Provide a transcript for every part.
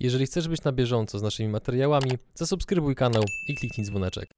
Jeżeli chcesz być na bieżąco z naszymi materiałami, zasubskrybuj kanał i kliknij dzwoneczek.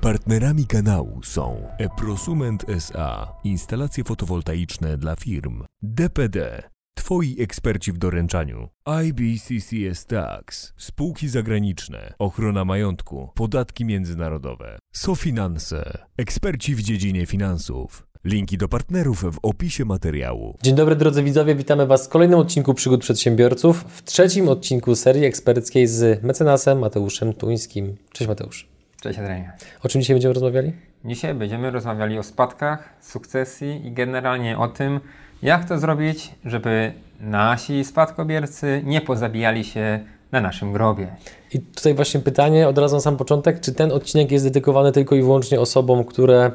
Partnerami kanału są Eprosument SA, instalacje fotowoltaiczne dla firm, DPD, Twoi eksperci w doręczaniu, IBCCS Tax, spółki zagraniczne, ochrona majątku, podatki międzynarodowe, SoFinanse, eksperci w dziedzinie finansów. Linki do partnerów w opisie materiału. Dzień dobry drodzy widzowie, witamy Was w kolejnym odcinku Przygód Przedsiębiorców, w trzecim odcinku serii eksperckiej z mecenasem Mateuszem Tuńskim. Cześć Mateusz. Cześć Adrianie. O czym dzisiaj będziemy rozmawiali? Dzisiaj będziemy rozmawiali o spadkach, sukcesji i generalnie o tym, jak to zrobić, żeby nasi spadkobiercy nie pozabijali się na naszym grobie. I tutaj właśnie pytanie od razu na sam początek, czy ten odcinek jest dedykowany tylko i wyłącznie osobom, które,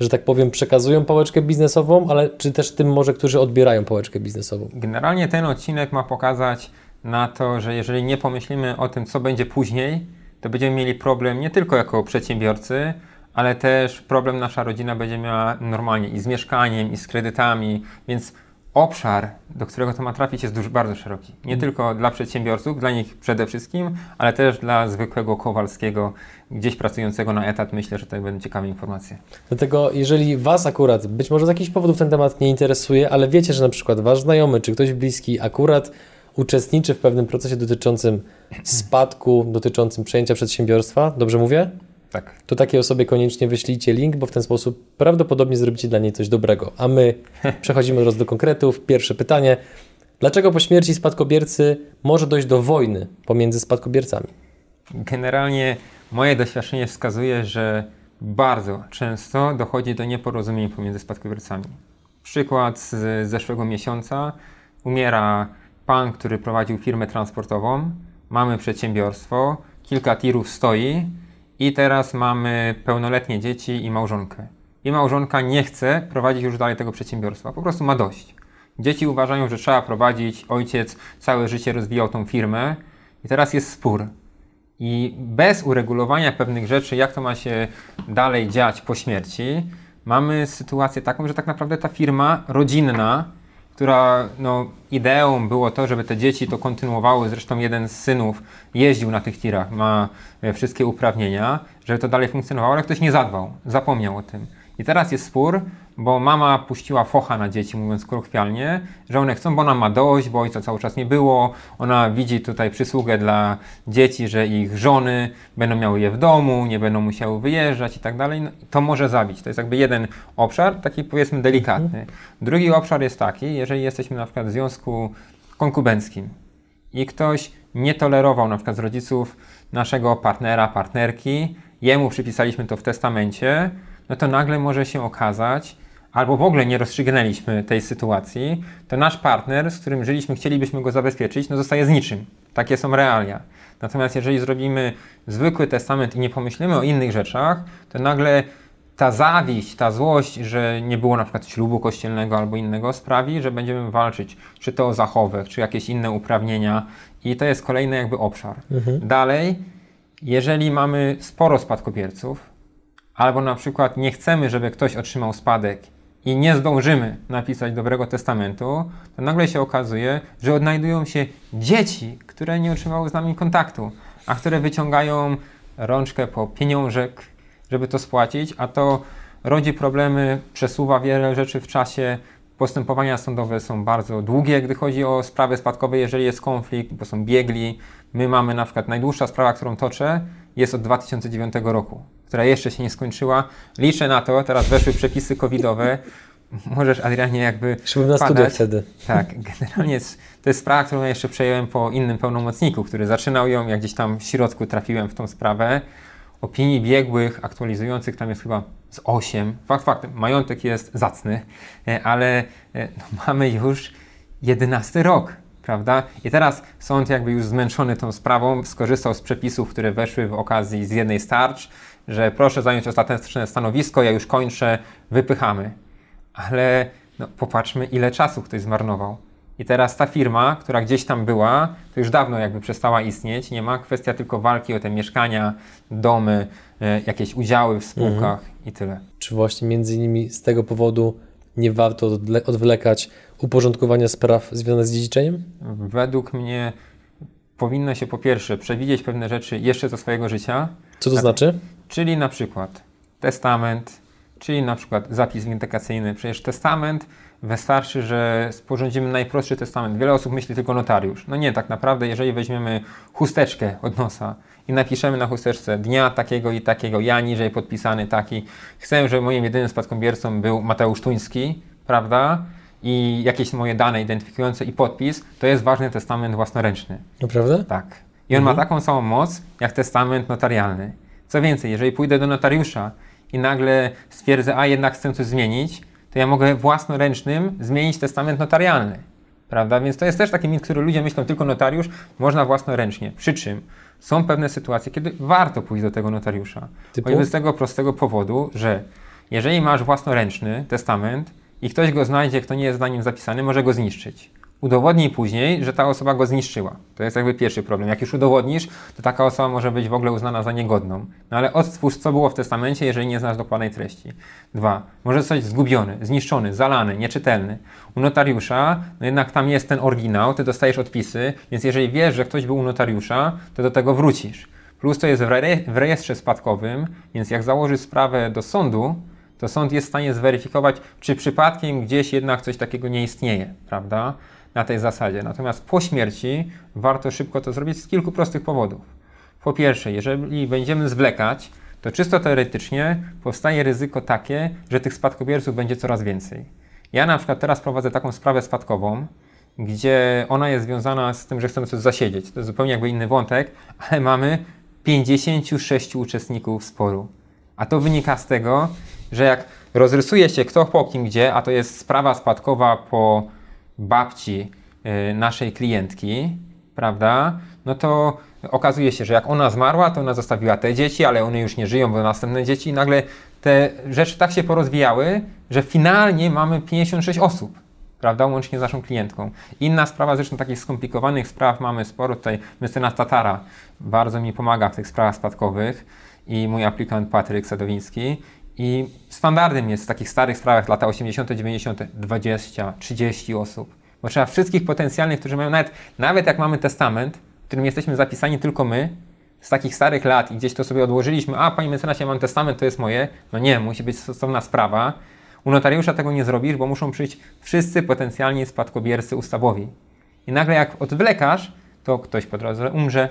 że tak powiem, przekazują pałeczkę biznesową, ale czy też tym może, którzy odbierają pałeczkę biznesową? Generalnie ten odcinek ma pokazać na to, że jeżeli nie pomyślimy o tym, co będzie później, to będziemy mieli problem nie tylko jako przedsiębiorcy, ale też problem nasza rodzina będzie miała normalnie i z mieszkaniem, i z kredytami, więc obszar, do którego to ma trafić, jest dużo, bardzo szeroki. Nie mm. tylko dla przedsiębiorców, dla nich przede wszystkim, ale też dla zwykłego Kowalskiego, gdzieś pracującego na etat. Myślę, że to będą ciekawe informacje. Dlatego, jeżeli Was akurat, być może z jakichś powodów ten temat nie interesuje, ale wiecie, że na przykład Wasz znajomy czy ktoś bliski akurat uczestniczy w pewnym procesie dotyczącym spadku, dotyczącym przejęcia przedsiębiorstwa, dobrze mówię? Tak. To takiej osobie koniecznie wyślijcie link, bo w ten sposób prawdopodobnie zrobicie dla niej coś dobrego. A my przechodzimy teraz do konkretów. Pierwsze pytanie. Dlaczego po śmierci spadkobiercy może dojść do wojny pomiędzy spadkobiercami? Generalnie moje doświadczenie wskazuje, że bardzo często dochodzi do nieporozumień pomiędzy spadkobiercami. Przykład z zeszłego miesiąca. Umiera pan, który prowadził firmę transportową. Mamy przedsiębiorstwo, kilka tirów stoi i teraz mamy pełnoletnie dzieci i małżonkę. I małżonka nie chce prowadzić już dalej tego przedsiębiorstwa, po prostu ma dość. Dzieci uważają, że trzeba prowadzić, ojciec całe życie rozwijał tą firmę i teraz jest spór. I bez uregulowania pewnych rzeczy, jak to ma się dalej dziać po śmierci, mamy sytuację taką, że tak naprawdę ta firma rodzinna która no, ideą było to, żeby te dzieci to kontynuowały. Zresztą jeden z synów jeździł na tych tirach, ma e, wszystkie uprawnienia, żeby to dalej funkcjonowało, ale ktoś nie zadbał, zapomniał o tym. I teraz jest spór, bo mama puściła focha na dzieci, mówiąc kolokwialnie, że one chcą, bo ona ma dość, bo ojca cały czas nie było. Ona widzi tutaj przysługę dla dzieci, że ich żony będą miały je w domu, nie będą musiały wyjeżdżać i tak dalej. No, to może zabić. To jest jakby jeden obszar, taki powiedzmy delikatny. Drugi obszar jest taki, jeżeli jesteśmy na przykład w związku konkubenckim i ktoś nie tolerował na przykład z rodziców naszego partnera, partnerki, jemu przypisaliśmy to w testamencie, no to nagle może się okazać, albo w ogóle nie rozstrzygnęliśmy tej sytuacji, to nasz partner, z którym żyliśmy, chcielibyśmy go zabezpieczyć, no zostaje z niczym. Takie są realia. Natomiast jeżeli zrobimy zwykły testament i nie pomyślimy o innych rzeczach, to nagle ta zawiść, ta złość, że nie było na przykład ślubu kościelnego albo innego, sprawi, że będziemy walczyć, czy to o zachowek, czy jakieś inne uprawnienia i to jest kolejny jakby obszar. Mhm. Dalej, jeżeli mamy sporo spadkobierców, albo na przykład nie chcemy, żeby ktoś otrzymał spadek i nie zdążymy napisać dobrego testamentu, to nagle się okazuje, że odnajdują się dzieci, które nie otrzymały z nami kontaktu, a które wyciągają rączkę po pieniążek, żeby to spłacić, a to rodzi problemy, przesuwa wiele rzeczy w czasie. Postępowania sądowe są bardzo długie, gdy chodzi o sprawy spadkowe, jeżeli jest konflikt, bo są biegli. My mamy na przykład najdłuższa sprawa, którą toczę, jest od 2009 roku która jeszcze się nie skończyła. Liczę na to, teraz weszły przepisy covidowe. Możesz, Adrianie, jakby. Szedłem na studia wtedy. Tak, generalnie jest, to jest sprawa, którą ja jeszcze przejąłem po innym pełnomocniku, który zaczynał ją, jak gdzieś tam w środku trafiłem w tą sprawę. Opinii biegłych, aktualizujących, tam jest chyba z 8. Fakt faktem, majątek jest zacny, e, ale e, no, mamy już 11 rok prawda? I teraz sąd jakby już zmęczony tą sprawą skorzystał z przepisów, które weszły w okazji z jednej starcz, że proszę zająć ostateczne stanowisko, ja już kończę, wypychamy. Ale no, popatrzmy, ile czasu ktoś zmarnował. I teraz ta firma, która gdzieś tam była, to już dawno jakby przestała istnieć. Nie ma kwestia tylko walki o te mieszkania, domy, e, jakieś udziały w spółkach mhm. i tyle. Czy właśnie między innymi z tego powodu nie warto odwlekać uporządkowania spraw związanych z dziedziczeniem? Według mnie powinno się po pierwsze przewidzieć pewne rzeczy jeszcze ze swojego życia, Co to Tak. znaczy? czyli na przykład testament, czyli na przykład zapis windykacyjny. Przecież testament wystarczy, że sporządzimy najprostszy testament. Wiele osób myśli tylko notariusz. No nie, tak naprawdę, jeżeli weźmiemy chusteczkę od nosa i napiszemy na chusteczce dnia takiego i takiego, ja niżej podpisany taki, chcę, żeby moim jedynym spadkobiercą był Mateusz Tuński, prawda? I jakieś moje dane identyfikujące i podpis, to jest ważny testament własnoręczny. Naprawdę? Tak. I on ma taką samą moc jak testament notarialny. Co więcej, jeżeli pójdę do notariusza i nagle stwierdzę, a jednak chcę coś zmienić, to ja mogę własnoręcznym zmienić testament notarialny. Prawda? Więc to jest też taki mit, który ludzie myślą tylko notariusz, można własnoręcznie. Przy czym są pewne sytuacje, kiedy warto pójść do tego notariusza. Typu? Choćby z tego prostego powodu, że jeżeli masz własnoręczny testament i ktoś go znajdzie, kto nie jest na nim zapisany, może go zniszczyć. Udowodnij później, że ta osoba go zniszczyła. To jest jakby pierwszy problem. Jak już udowodnisz, to taka osoba może być w ogóle uznana za niegodną. No ale odtwórz, co było w testamencie, jeżeli nie znasz dokładnej treści. Dwa, może zostać zgubiony, zniszczony, zalany, nieczytelny. U notariusza, no jednak tam jest ten oryginał, ty dostajesz odpisy, więc jeżeli wiesz, że ktoś był u notariusza, to do tego wrócisz. Plus to jest w, re w rejestrze spadkowym, więc jak założysz sprawę do sądu, to sąd jest w stanie zweryfikować, czy przypadkiem gdzieś jednak coś takiego nie istnieje, prawda? Na tej zasadzie. Natomiast po śmierci warto szybko to zrobić z kilku prostych powodów. Po pierwsze, jeżeli będziemy zwlekać, to czysto teoretycznie powstaje ryzyko takie, że tych spadkobierców będzie coraz więcej. Ja na przykład teraz prowadzę taką sprawę spadkową, gdzie ona jest związana z tym, że chcemy coś zasiedzieć. To jest zupełnie jakby inny wątek, ale mamy 56 uczestników sporu. A to wynika z tego, że jak rozrysuje się kto po kim gdzie, a to jest sprawa spadkowa po babci y, naszej klientki, prawda? No to okazuje się, że jak ona zmarła, to ona zostawiła te dzieci, ale one już nie żyją, bo następne dzieci i nagle te rzeczy tak się porozwijały, że finalnie mamy 56 osób. Prawda, łącznie z naszą klientką. Inna sprawa, zresztą takich skomplikowanych spraw mamy sporo. Tutaj mecenas Tatara bardzo mi pomaga w tych sprawach spadkowych i mój aplikant Patryk Sadowiński. I standardem jest w takich starych sprawach lata 80., 90., 20, 30 osób. Bo trzeba wszystkich potencjalnych, którzy mają nawet, nawet jak mamy testament, w którym jesteśmy zapisani tylko my, z takich starych lat i gdzieś to sobie odłożyliśmy, a panie mecenasie, ja mam testament, to jest moje. No nie, musi być stosowna sprawa. U notariusza tego nie zrobisz, bo muszą przyjść wszyscy potencjalni spadkobiercy ustawowi. I nagle jak odwlekasz, to ktoś po drodze umrze,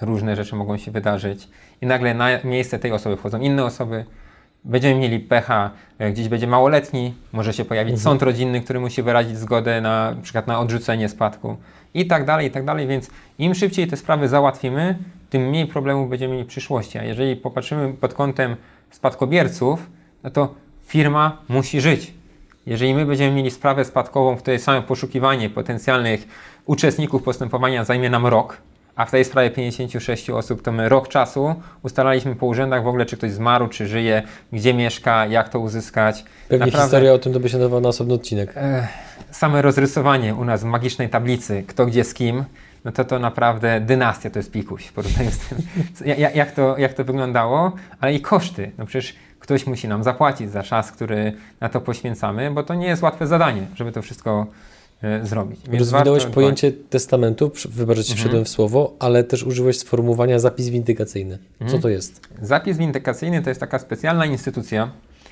różne rzeczy mogą się wydarzyć i nagle na miejsce tej osoby wchodzą inne osoby. Będziemy mieli pecha, e, gdzieś będzie małoletni, może się pojawić sąd rodzinny, który musi wyrazić zgodę na, na przykład na odrzucenie spadku i tak dalej, i tak dalej, więc im szybciej te sprawy załatwimy, tym mniej problemów będziemy mieli w przyszłości. A jeżeli popatrzymy pod kątem spadkobierców, no to firma musi żyć. Jeżeli my będziemy mieli sprawę spadkową, w której same poszukiwanie potencjalnych uczestników postępowania zajmie nam rok, a w tej sprawie 56 osób to my rok czasu ustalaliśmy po urzędach w ogóle, czy ktoś zmarł, czy żyje, gdzie mieszka, jak to uzyskać. Pewnie Naprawdę- historia o tym to by się nadawała na osobny odcinek. same rozrysowanie u nas w magicznej tablicy, kto gdzie z kim, no to to naprawdę dynastia to jest pikuś w porównaniu z tym, ja- ja- jak to, jak to wyglądało, ale i koszty. No przecież ktoś musi nam zapłacić za czas, który na to poświęcamy, bo to nie jest łatwe zadanie, żeby to wszystko e, zrobić. Więc Rozwinąłeś warto pojęcie testamentu, przy- wybacz, że ci Mhm. wszedłem w słowo, ale też użyłeś sformułowania zapis windykacyjny. Mhm. Co to jest? Zapis windykacyjny to jest taka specjalna instytucja,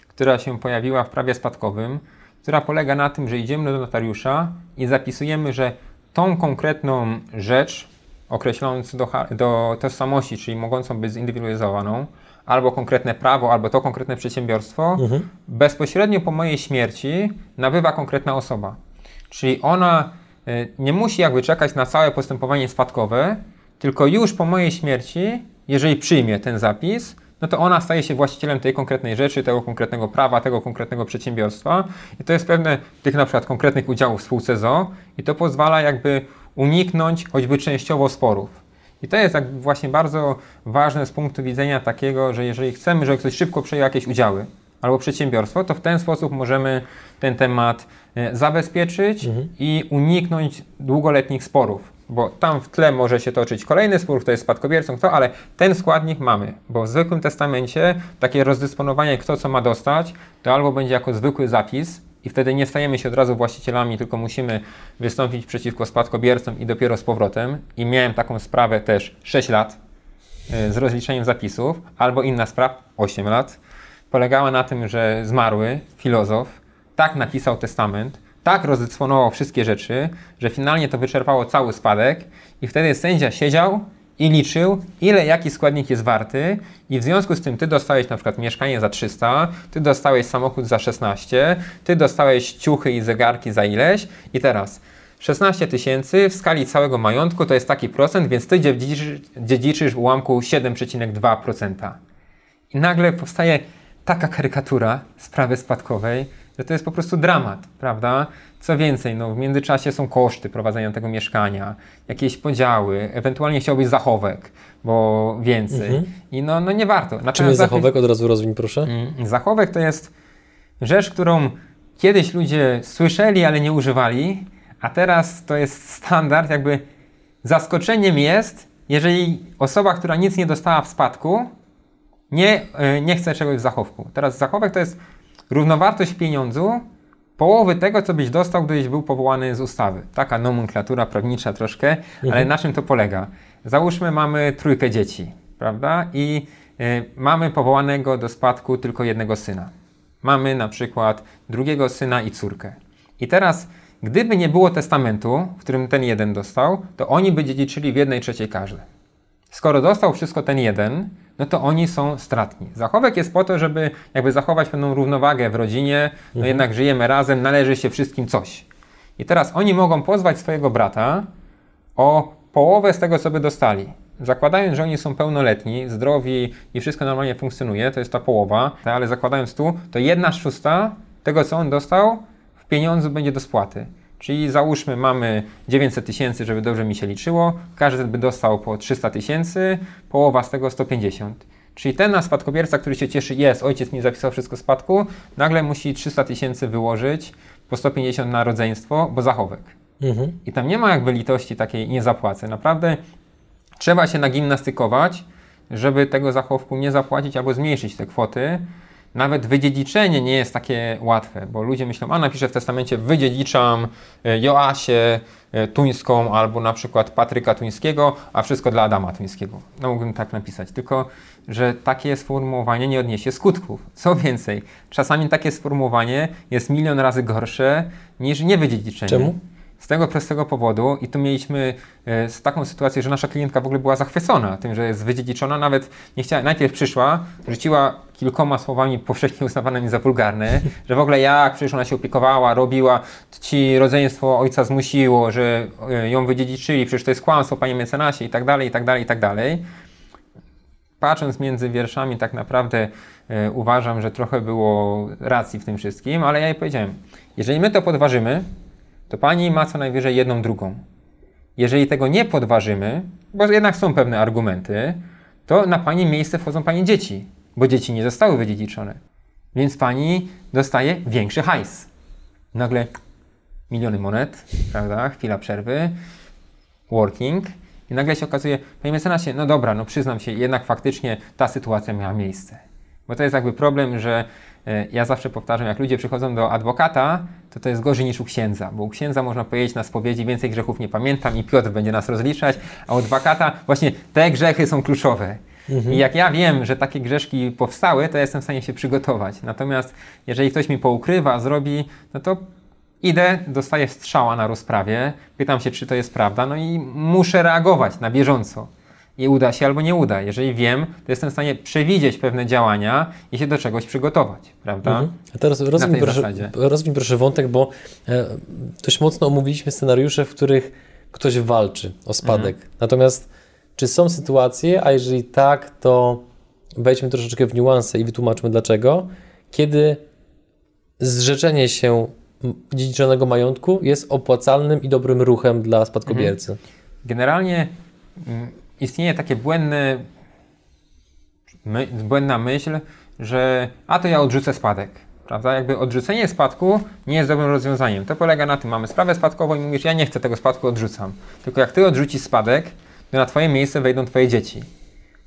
która się pojawiła w prawie spadkowym, która polega na tym, że idziemy do notariusza i zapisujemy, że tą konkretną rzecz, określoną co do, do tożsamości, czyli mogącą być zindywidualizowaną, albo konkretne prawo, albo to konkretne przedsiębiorstwo, bezpośrednio po mojej śmierci nabywa konkretna osoba. Czyli ona y, nie musi jakby czekać na całe postępowanie spadkowe, tylko już po mojej śmierci, jeżeli przyjmie ten zapis, no to ona staje się właścicielem tej konkretnej rzeczy, tego konkretnego prawa, tego konkretnego przedsiębiorstwa. I to jest pewne tych na przykład konkretnych udziałów w spółce ZO i to pozwala jakby uniknąć choćby częściowo sporów. I to jest tak właśnie bardzo ważne z punktu widzenia takiego, że jeżeli chcemy, żeby ktoś szybko przejął jakieś udziały albo przedsiębiorstwo, to w ten sposób możemy ten temat e, zabezpieczyć i uniknąć długoletnich sporów. Bo tam w tle może się toczyć kolejny spór, kto jest spadkobiercą, kto, ale ten składnik mamy. Bo w zwykłym testamencie takie rozdysponowanie, kto co ma dostać, to albo będzie jako zwykły zapis i wtedy nie stajemy się od razu właścicielami, tylko musimy wystąpić przeciwko spadkobiercom i dopiero z powrotem. I miałem taką sprawę też 6 lat y, z rozliczeniem zapisów, albo inna sprawa 8 lat. Polegała na tym, że zmarły filozof tak napisał testament, tak rozdysponował wszystkie rzeczy, że finalnie to wyczerpało cały spadek i wtedy sędzia siedział i liczył, ile jaki składnik jest warty i w związku z tym ty dostałeś na przykład mieszkanie za 300, ty dostałeś samochód za 16, ty dostałeś ciuchy i zegarki za ileś i teraz 16 tysięcy w skali całego majątku to jest taki procent, więc ty dziedziczysz, dziedziczysz w ułamku 7,2%. I nagle powstaje taka karykatura sprawy spadkowej, że to jest po prostu dramat, prawda? Co więcej, no w międzyczasie są koszty prowadzenia tego mieszkania, jakieś podziały, ewentualnie chciałbyś zachowek, bo więcej. Mhm. I no, no nie warto. Natomiast Czym jest zachowek? Od razu rozwiń proszę. Mm, Zachowek to jest rzecz, którą kiedyś ludzie słyszeli, ale nie używali, a teraz to jest standard, jakby zaskoczeniem jest, jeżeli osoba, która nic nie dostała w spadku, nie, e, nie chce czegoś w zachowku. Teraz zachowek to jest równowartość pieniądzu połowy tego, co byś dostał, gdybyś był powołany z ustawy. Taka nomenklatura prawnicza troszkę, ale na czym to polega? Załóżmy, mamy trójkę dzieci, prawda? I y, mamy powołanego do spadku tylko jednego syna. Mamy na przykład drugiego syna i córkę. I teraz, gdyby nie było testamentu, w którym ten jeden dostał, to oni by dziedziczyli w jednej trzeciej każdy. Skoro dostał wszystko ten jeden, no to oni są stratni. Zachowek jest po to, żeby jakby zachować pewną równowagę w rodzinie, no jednak żyjemy razem, należy się wszystkim coś. I teraz oni mogą pozwać swojego brata o połowę z tego, co by dostali. Zakładając, że oni są pełnoletni, zdrowi i wszystko normalnie funkcjonuje, to jest ta połowa, ale zakładając tu, to jedna szósta tego, co on dostał, w pieniądzu będzie do spłaty. Czyli załóżmy, mamy 900 tysięcy, żeby dobrze mi się liczyło, każdy by dostał po 300 tysięcy, połowa z tego 150. Czyli ten nasz spadkobierca, który się cieszy, jest, ojciec mi zapisał wszystko w spadku, nagle musi 300 tysięcy wyłożyć, po 150 na rodzeństwo, bo zachowek. Mhm. I tam nie ma jakby litości takiej, nie zapłacę. Naprawdę trzeba się nagimnastykować, żeby tego zachowku nie zapłacić albo zmniejszyć te kwoty. Nawet wydziedziczenie nie jest takie łatwe, bo ludzie myślą, a napiszę w testamencie, wydziedziczam e, Joasię e, Tuńską albo na przykład Patryka Tuńskiego, a wszystko dla Adama Tuńskiego. No mógłbym tak napisać, tylko że takie sformułowanie nie odniesie skutków. Co więcej, czasami takie sformułowanie jest milion razy gorsze niż niewydziedziczenie. Czemu? Z tego prostego powodu, i tu mieliśmy e, z taką sytuację, że nasza klientka w ogóle była zachwycona tym, że jest wydziedziczona, nawet nie chciała, najpierw przyszła, rzuciła kilkoma słowami powszechnie uznawanymi za wulgarne, że w ogóle jak przecież ona się opiekowała, robiła, ci rodzeństwo ojca zmusiło, że e, ją wydziedziczyli, przecież to jest kłamstwo, panie mecenasie i tak dalej, i tak dalej, i tak dalej. Patrząc między wierszami, tak naprawdę e, uważam, że trochę było racji w tym wszystkim, ale ja jej powiedziałem, jeżeli my to podważymy, to pani ma co najwyżej jedną drugą. Jeżeli tego nie podważymy, bo jednak są pewne argumenty, to na pani miejsce wchodzą pani dzieci, bo dzieci nie zostały wydziedziczone. Więc pani dostaje większy hajs. Nagle miliony monet, prawda? Chwila przerwy, working. I nagle się okazuje, panie mecenasie, no dobra, no przyznam się, jednak faktycznie ta sytuacja miała miejsce. Bo to jest jakby problem, że ja zawsze powtarzam, jak ludzie przychodzą do adwokata, to to jest gorzej niż u księdza, bo u księdza można powiedzieć na spowiedzi więcej grzechów nie pamiętam i Piotr będzie nas rozliczać, a u adwokata właśnie te grzechy są kluczowe. I jak ja wiem, że takie grzeszki powstały, to ja jestem w stanie się przygotować. Natomiast jeżeli ktoś mi poukrywa, zrobi, no to idę, dostaję strzała na rozprawie, pytam się, czy to jest prawda, no i muszę reagować na bieżąco. I uda się albo nie uda. Jeżeli wiem, to jestem w stanie przewidzieć pewne działania i się do czegoś przygotować, prawda? Mhm. A teraz rozwiń tej proszę, proszę wątek, bo e, dość mocno omówiliśmy scenariusze, w których ktoś walczy o spadek. Mhm. Natomiast czy są sytuacje, a jeżeli tak, to wejdźmy troszeczkę w niuanse i wytłumaczmy dlaczego, kiedy zrzeczenie się dziedziczonego majątku jest opłacalnym i dobrym ruchem dla spadkobiercy. Generalnie mm, istnieje takie błędne, my, błędna myśl, że a to ja odrzucę spadek. Prawda? Jakby odrzucenie spadku nie jest dobrym rozwiązaniem. To polega na tym, mamy sprawę spadkową i mówisz, ja nie chcę tego spadku, odrzucam. Tylko jak ty odrzucisz spadek, to na twoje miejsce wejdą twoje dzieci.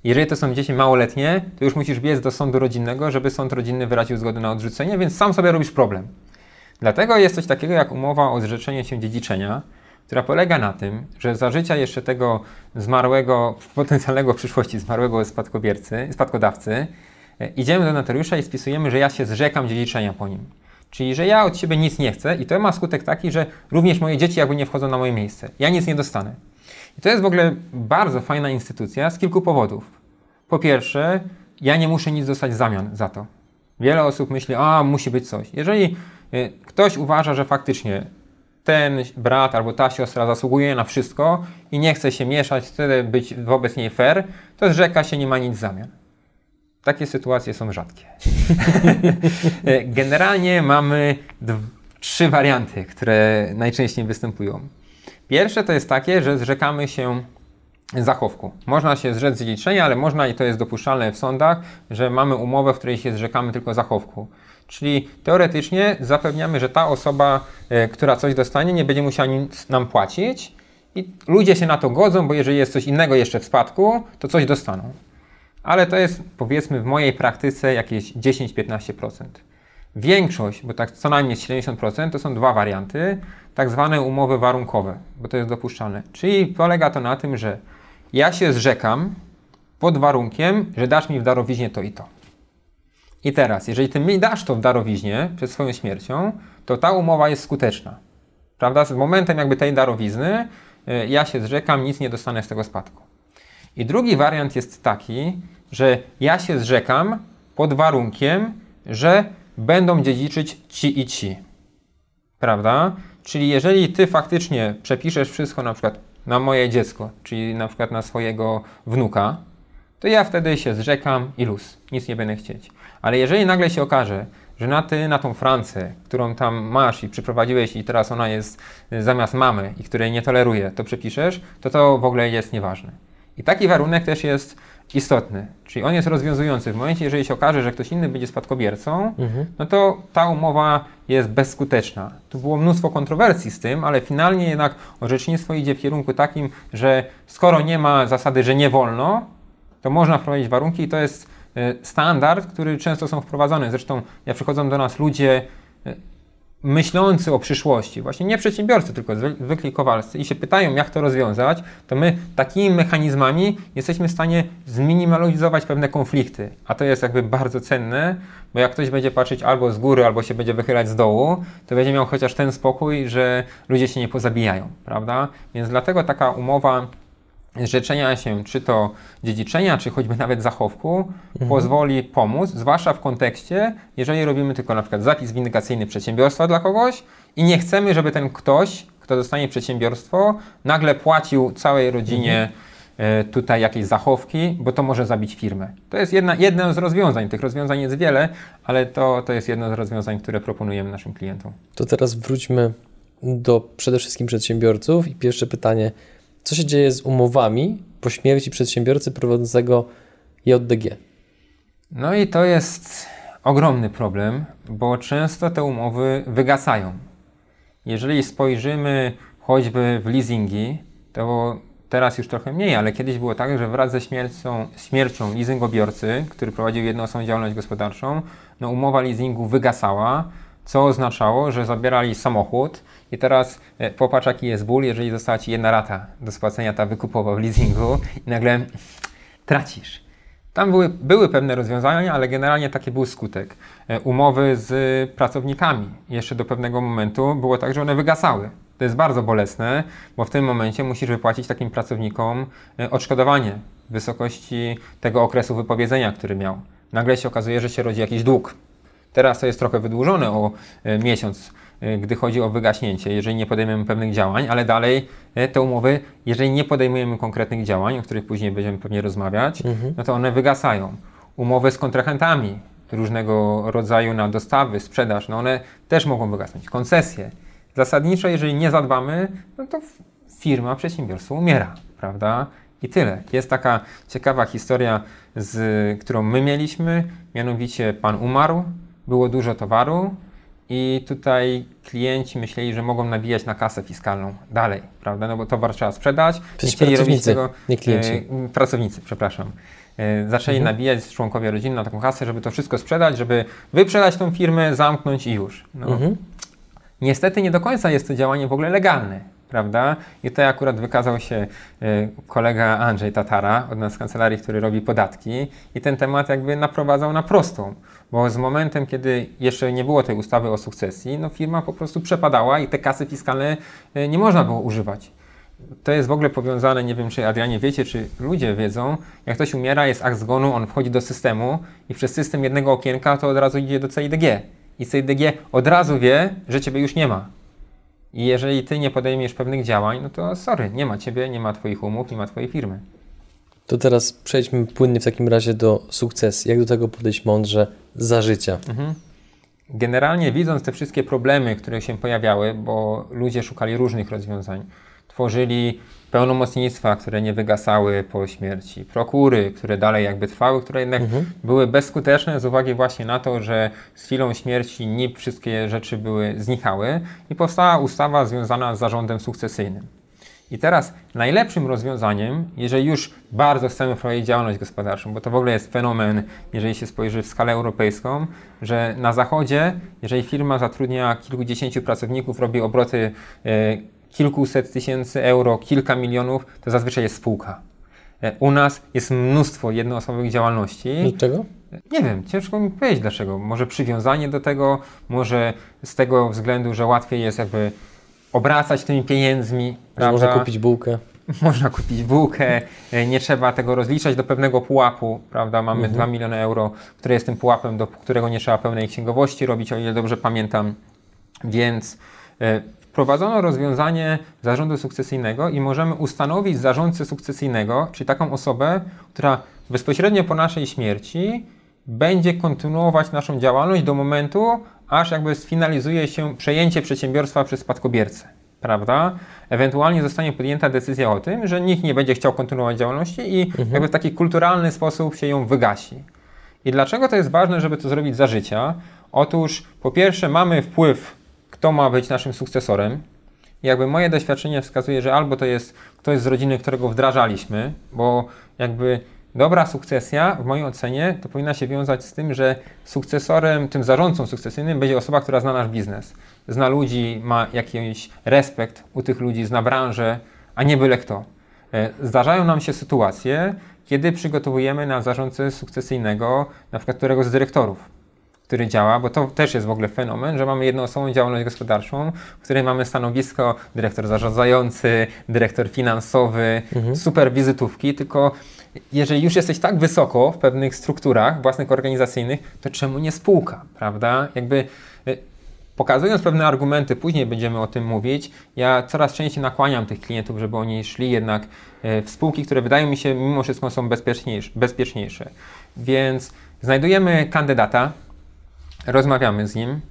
Jeżeli to są dzieci małoletnie, to już musisz biec do sądu rodzinnego, żeby sąd rodzinny wyraził zgodę na odrzucenie, więc sam sobie robisz problem. Dlatego jest coś takiego jak umowa o zrzeczenie się dziedziczenia, która polega na tym, że za życia jeszcze tego zmarłego, potencjalnego w przyszłości zmarłego spadkobiercy, spadkodawcy, e, idziemy do notariusza i spisujemy, że ja się zrzekam dziedziczenia po nim. Czyli, że ja od ciebie nic nie chcę i to ma skutek taki, że również moje dzieci jakby nie wchodzą na moje miejsce. Ja nic nie dostanę. I to jest w ogóle bardzo fajna instytucja z kilku powodów. Po pierwsze, ja nie muszę nic dostać w zamian za to. Wiele osób myśli, a musi być coś. Jeżeli y, ktoś uważa, że faktycznie ten brat albo ta siostra zasługuje na wszystko i nie chce się mieszać, chce być wobec niej fair, to zrzeka się, nie ma nic w zamian. Takie sytuacje są rzadkie. Generalnie mamy trzy warianty, które najczęściej występują. Pierwsze to jest takie, że zrzekamy się zachowku. Można się zrzec dziedziczenia, ale można i to jest dopuszczalne w sądach, że mamy umowę, w której się zrzekamy tylko zachowku. Czyli teoretycznie zapewniamy, że ta osoba, y, która coś dostanie, nie będzie musiała nic nam płacić i ludzie się na to godzą, bo jeżeli jest coś innego jeszcze w spadku, to coś dostaną. Ale to jest powiedzmy w mojej praktyce jakieś 10-15%. Większość, bo tak co najmniej 70%, to są dwa warianty, tak zwane umowy warunkowe, bo to jest dopuszczalne. Czyli polega to na tym, że ja się zrzekam pod warunkiem, że dasz mi w darowiźnie to i to. I teraz, jeżeli ty mi dasz to w darowiźnie przed swoją śmiercią, to ta umowa jest skuteczna. Prawda? Z momentem jakby tej darowizny y, ja się zrzekam, nic nie dostanę z tego spadku. I drugi wariant jest taki, że ja się zrzekam pod warunkiem, że będą dziedziczyć ci i ci. Prawda? Czyli jeżeli ty faktycznie przepiszesz wszystko na przykład na moje dziecko, czyli na przykład na swojego wnuka, to ja wtedy się zrzekam i luz, nic nie będę chcieć. Ale jeżeli nagle się okaże, że na ty, na tą Francję, którą tam masz i przyprowadziłeś i teraz ona jest y, zamiast mamy i której nie toleruje, to przepiszesz, to to w ogóle jest nieważne. I taki warunek też jest istotny, czyli on jest rozwiązujący. W momencie, jeżeli się okaże, że ktoś inny będzie spadkobiercą, mhm. no to ta umowa jest bezskuteczna. Tu było mnóstwo kontrowersji z tym, ale finalnie jednak orzecznictwo idzie w kierunku takim, że skoro nie ma zasady, że nie wolno, to można wprowadzić warunki i to jest standard, który często są wprowadzane. Zresztą jak przychodzą do nas ludzie e, myślący o przyszłości, właśnie nie przedsiębiorcy, tylko zwykli kowalscy i się pytają, jak to rozwiązać, to my takimi mechanizmami jesteśmy w stanie zminimalizować pewne konflikty. A to jest jakby bardzo cenne, bo jak ktoś będzie patrzeć albo z góry, albo się będzie wychylać z dołu, to będzie miał chociaż ten spokój, że ludzie się nie pozabijają, prawda? Więc dlatego taka umowa zrzeczenia się, czy to dziedziczenia, czy choćby nawet zachowku, mhm. pozwoli pomóc, zwłaszcza w kontekście, jeżeli robimy tylko na przykład zapis windykacyjny przedsiębiorstwa dla kogoś i nie chcemy, żeby ten ktoś, kto dostanie przedsiębiorstwo, nagle płacił całej rodzinie mhm. tutaj jakieś zachowki, bo to może zabić firmę. To jest jedna, jedno z rozwiązań. Tych rozwiązań jest wiele, ale to, to jest jedno z rozwiązań, które proponujemy naszym klientom. To teraz wróćmy do przede wszystkim przedsiębiorców i pierwsze pytanie, co się dzieje z umowami po śmierci przedsiębiorcy prowadzącego JDG? No i to jest ogromny problem, bo często te umowy wygasają. Jeżeli spojrzymy choćby w leasingi, to teraz już trochę mniej, ale kiedyś było tak, że wraz ze śmiercią, śmiercią leasingobiorcy, który prowadził jednoosobową działalność gospodarczą, no umowa leasingu wygasała, co oznaczało, że zabierali samochód i teraz e, popatrz jaki jest ból, jeżeli została Ci jedna rata do spłacenia ta wykupowa w leasingu i nagle tracisz. Tam były, były pewne rozwiązania, ale generalnie taki był skutek. E, umowy z pracownikami jeszcze do pewnego momentu było tak, że one wygasały. To jest bardzo bolesne, bo w tym momencie musisz wypłacić takim pracownikom e, odszkodowanie w wysokości tego okresu wypowiedzenia, który miał. Nagle się okazuje, że się rodzi jakiś dług. Teraz to jest trochę wydłużone o miesiąc, gdy chodzi o wygaśnięcie, jeżeli nie podejmiemy pewnych działań, ale dalej e, te umowy, jeżeli nie podejmujemy konkretnych działań, o których później będziemy pewnie rozmawiać, mhm. no to one wygasają. Umowy z kontrahentami różnego rodzaju na dostawy, sprzedaż, no one też mogą wygasnąć. Koncesje. Zasadniczo, jeżeli nie zadbamy, no to firma, przedsiębiorstwo umiera, prawda? I tyle. Jest taka ciekawa historia, z, którą my mieliśmy, mianowicie pan umarł, było dużo towaru, i tutaj klienci myśleli, że mogą nabijać na kasę fiskalną dalej, prawda? No bo towar trzeba sprzedać. nie chcieli robić tego. Nie klienci. E, pracownicy, przepraszam. E, zaczęli mhm. nabijać członkowie rodziny na taką kasę, żeby to wszystko sprzedać, żeby wyprzedać tą firmę, zamknąć i już. No. Mhm. Niestety nie do końca jest to działanie w ogóle legalne, prawda? I tutaj akurat wykazał się e, kolega Andrzej Tatara od nas z kancelarii, który robi podatki i ten temat jakby naprowadzał na prostą, bo z momentem, kiedy jeszcze nie było tej ustawy o sukcesji, no firma po prostu przepadała i te kasy fiskalne e, nie można było używać. To jest w ogóle powiązane, nie wiem czy Adrianie wiecie, czy ludzie wiedzą, jak ktoś umiera, jest akt zgonu, on wchodzi do systemu i przez system jednego okienka to od razu idzie do CIDG. I CIDG od razu wie, że ciebie już nie ma. I jeżeli ty nie podejmiesz pewnych działań, no to sorry, nie ma ciebie, nie ma twoich umów, nie ma twojej firmy. To teraz przejdźmy płynnie w takim razie do sukcesu. Jak do tego podejść mądrze za życia? Mhm. Generalnie widząc te wszystkie problemy, które się pojawiały, bo ludzie szukali różnych rozwiązań, tworzyli pełnomocnictwa, które nie wygasały po śmierci, prokury, które dalej jakby trwały, które jednak mhm. były bezskuteczne z uwagi właśnie na to, że z chwilą śmierci NIP wszystkie rzeczy były znikały i powstała ustawa związana z zarządem sukcesyjnym. I teraz najlepszym rozwiązaniem, jeżeli już bardzo chcemy prowadzić działalność gospodarczą, bo to w ogóle jest fenomen, jeżeli się spojrzy w skalę europejską, że na zachodzie, jeżeli firma zatrudnia kilkudziesięciu pracowników, robi obroty e, kilkuset tysięcy euro, kilka milionów, to zazwyczaj jest spółka. E, u nas jest mnóstwo jednoosobowych działalności. Dlaczego? Nie wiem, ciężko mi powiedzieć dlaczego. Może przywiązanie do tego, może z tego względu, że łatwiej jest jakby obracać tymi pieniędzmi. Można kupić bułkę. Można kupić bułkę, nie trzeba tego rozliczać do pewnego pułapu, prawda? Mamy mhm. 2 miliony euro, które jest tym pułapem, do którego nie trzeba pełnej księgowości robić, o ile dobrze pamiętam. Więc e, wprowadzono rozwiązanie zarządu sukcesyjnego i możemy ustanowić zarządcę sukcesyjnego, czyli taką osobę, która bezpośrednio po naszej śmierci będzie kontynuować naszą działalność do momentu, aż jakby sfinalizuje się przejęcie przedsiębiorstwa przez spadkobiercę, prawda? Ewentualnie zostanie podjęta decyzja o tym, że nikt nie będzie chciał kontynuować działalności i mhm. jakby w taki kulturalny sposób się ją wygasi. I dlaczego to jest ważne, żeby to zrobić za życia? Otóż po pierwsze mamy wpływ kto ma być naszym sukcesorem. jakby moje doświadczenie wskazuje, że albo to jest ktoś z rodziny, którego wdrażaliśmy, bo jakby dobra sukcesja, w mojej ocenie, to powinna się wiązać z tym, że sukcesorem, tym zarządcą sukcesyjnym będzie osoba, która zna nasz biznes. Zna ludzi, ma jakiś respekt u tych ludzi, zna branżę, a nie byle kto. E, zdarzają nam się sytuacje, kiedy przygotowujemy na zarządcę sukcesyjnego, na przykład któregoś z dyrektorów który działa, bo to też jest w ogóle fenomen, że mamy jednoosobową działalność gospodarczą, w której mamy stanowisko dyrektor zarządzający, dyrektor finansowy, mhm. super wizytówki, tylko jeżeli już jesteś tak wysoko w pewnych strukturach własnych organizacyjnych, to czemu nie spółka, prawda? Jakby y, pokazując pewne argumenty, później będziemy o tym mówić, ja coraz częściej nakłaniam tych klientów, żeby oni szli jednak y, w spółki, które wydają mi się mimo wszystko są bezpieczniejsze. bezpieczniejsze. Więc znajdujemy kandydata, rozmawiamy z nim.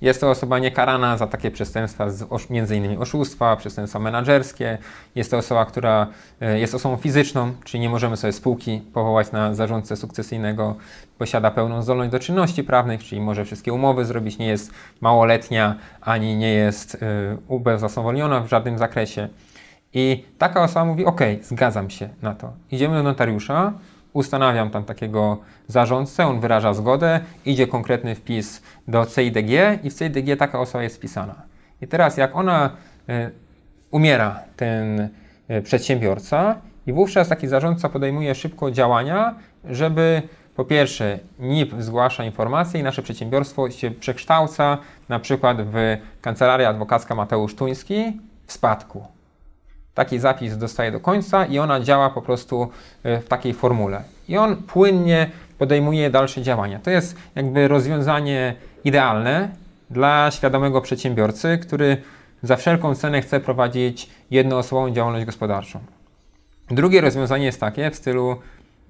Jest to osoba niekarana za takie przestępstwa, innymi oszustwa, przestępstwa menedżerskie. Jest to osoba, która e, jest osobą fizyczną, czyli nie możemy sobie spółki powołać na zarządcę sukcesyjnego. Posiada pełną zdolność do czynności prawnych, czyli może wszystkie umowy zrobić, nie jest małoletnia, ani nie jest y, ubezwłasnowolniona w żadnym zakresie. I taka osoba mówi, ok, zgadzam się na to. Idziemy do notariusza, ustanawiam tam takiego zarządcę, on wyraża zgodę, idzie konkretny wpis do CIDG i w CIDG taka osoba jest wpisana. I teraz jak ona y, umiera, ten y, przedsiębiorca i wówczas taki zarządca podejmuje szybko działania, żeby po pierwsze NIP zgłasza informacje i nasze przedsiębiorstwo się przekształca na przykład w Kancelaria Adwokacka Mateusz Tuński w spadku taki zapis dostaje do końca i ona działa po prostu e, w takiej formule. I on płynnie podejmuje dalsze działania. To jest jakby rozwiązanie idealne dla świadomego przedsiębiorcy, który za wszelką cenę chce prowadzić jednoosobową działalność gospodarczą. Drugie rozwiązanie jest takie w stylu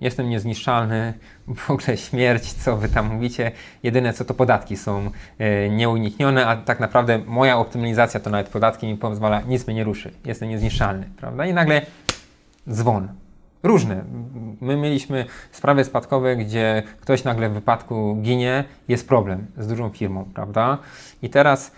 jestem niezniszczalny, w ogóle śmierć, co wy tam mówicie, jedyne co to podatki są e, nieuniknione, a tak naprawdę moja optymalizacja to nawet podatki mi pozwala, nic mnie nie ruszy, jestem niezniszczalny, prawda? I nagle dzwon. Różne. My mieliśmy sprawy spadkowe, gdzie ktoś nagle w wypadku ginie, jest problem z dużą firmą, prawda? I teraz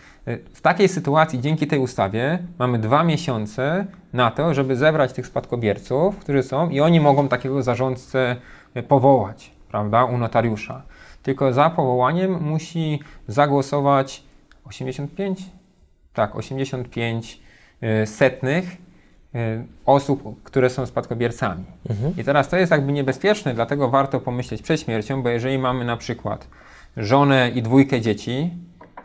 w takiej sytuacji, dzięki tej ustawie, mamy dwa miesiące na to, żeby zebrać tych spadkobierców, którzy są, i oni mogą takiego zarządcę e, powołać, prawda, u notariusza. Tylko za powołaniem musi zagłosować 85 tak, 85 y, setnych y, osób, które są spadkobiercami. I teraz to jest jakby niebezpieczne, dlatego warto pomyśleć przed śmiercią, bo jeżeli mamy na przykład żonę i dwójkę dzieci,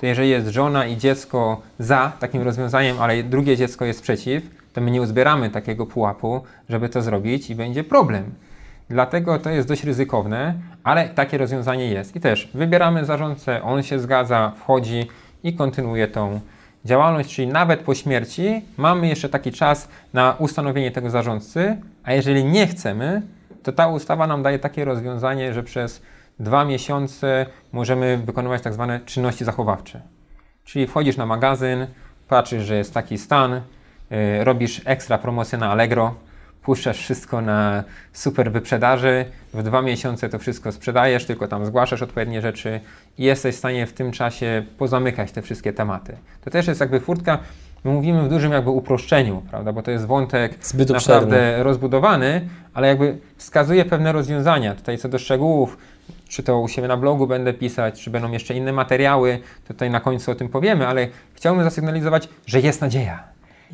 to jeżeli jest żona i dziecko za takim rozwiązaniem, ale drugie dziecko jest przeciw, to my nie uzbieramy takiego pułapu, żeby to zrobić i będzie problem. Dlatego to jest dość ryzykowne, ale takie rozwiązanie jest. I też wybieramy zarządcę, on się zgadza, wchodzi i kontynuuje tą działalność, czyli nawet po śmierci mamy jeszcze taki czas na ustanowienie tego zarządcy, a jeżeli nie chcemy, to ta ustawa nam daje takie rozwiązanie, że przez dwa miesiące możemy wykonywać tak zwane czynności zachowawcze. Czyli wchodzisz na magazyn, patrzysz, że jest taki stan, yy, robisz ekstra promocję na Allegro, puszczasz wszystko na super wyprzedaży, w dwa miesiące to wszystko sprzedajesz, tylko tam zgłaszasz odpowiednie rzeczy i jesteś w stanie w tym czasie pozamykać te wszystkie tematy. To też jest jakby furtka, my mówimy w dużym jakby uproszczeniu, prawda, bo to jest wątek Zbyt naprawdę obszerny. rozbudowany, ale jakby wskazuje pewne rozwiązania. Tutaj co do szczegółów, czy to u siebie na blogu będę pisać, czy będą jeszcze inne materiały, tutaj na końcu o tym powiemy, ale chciałbym zasygnalizować, że jest nadzieja.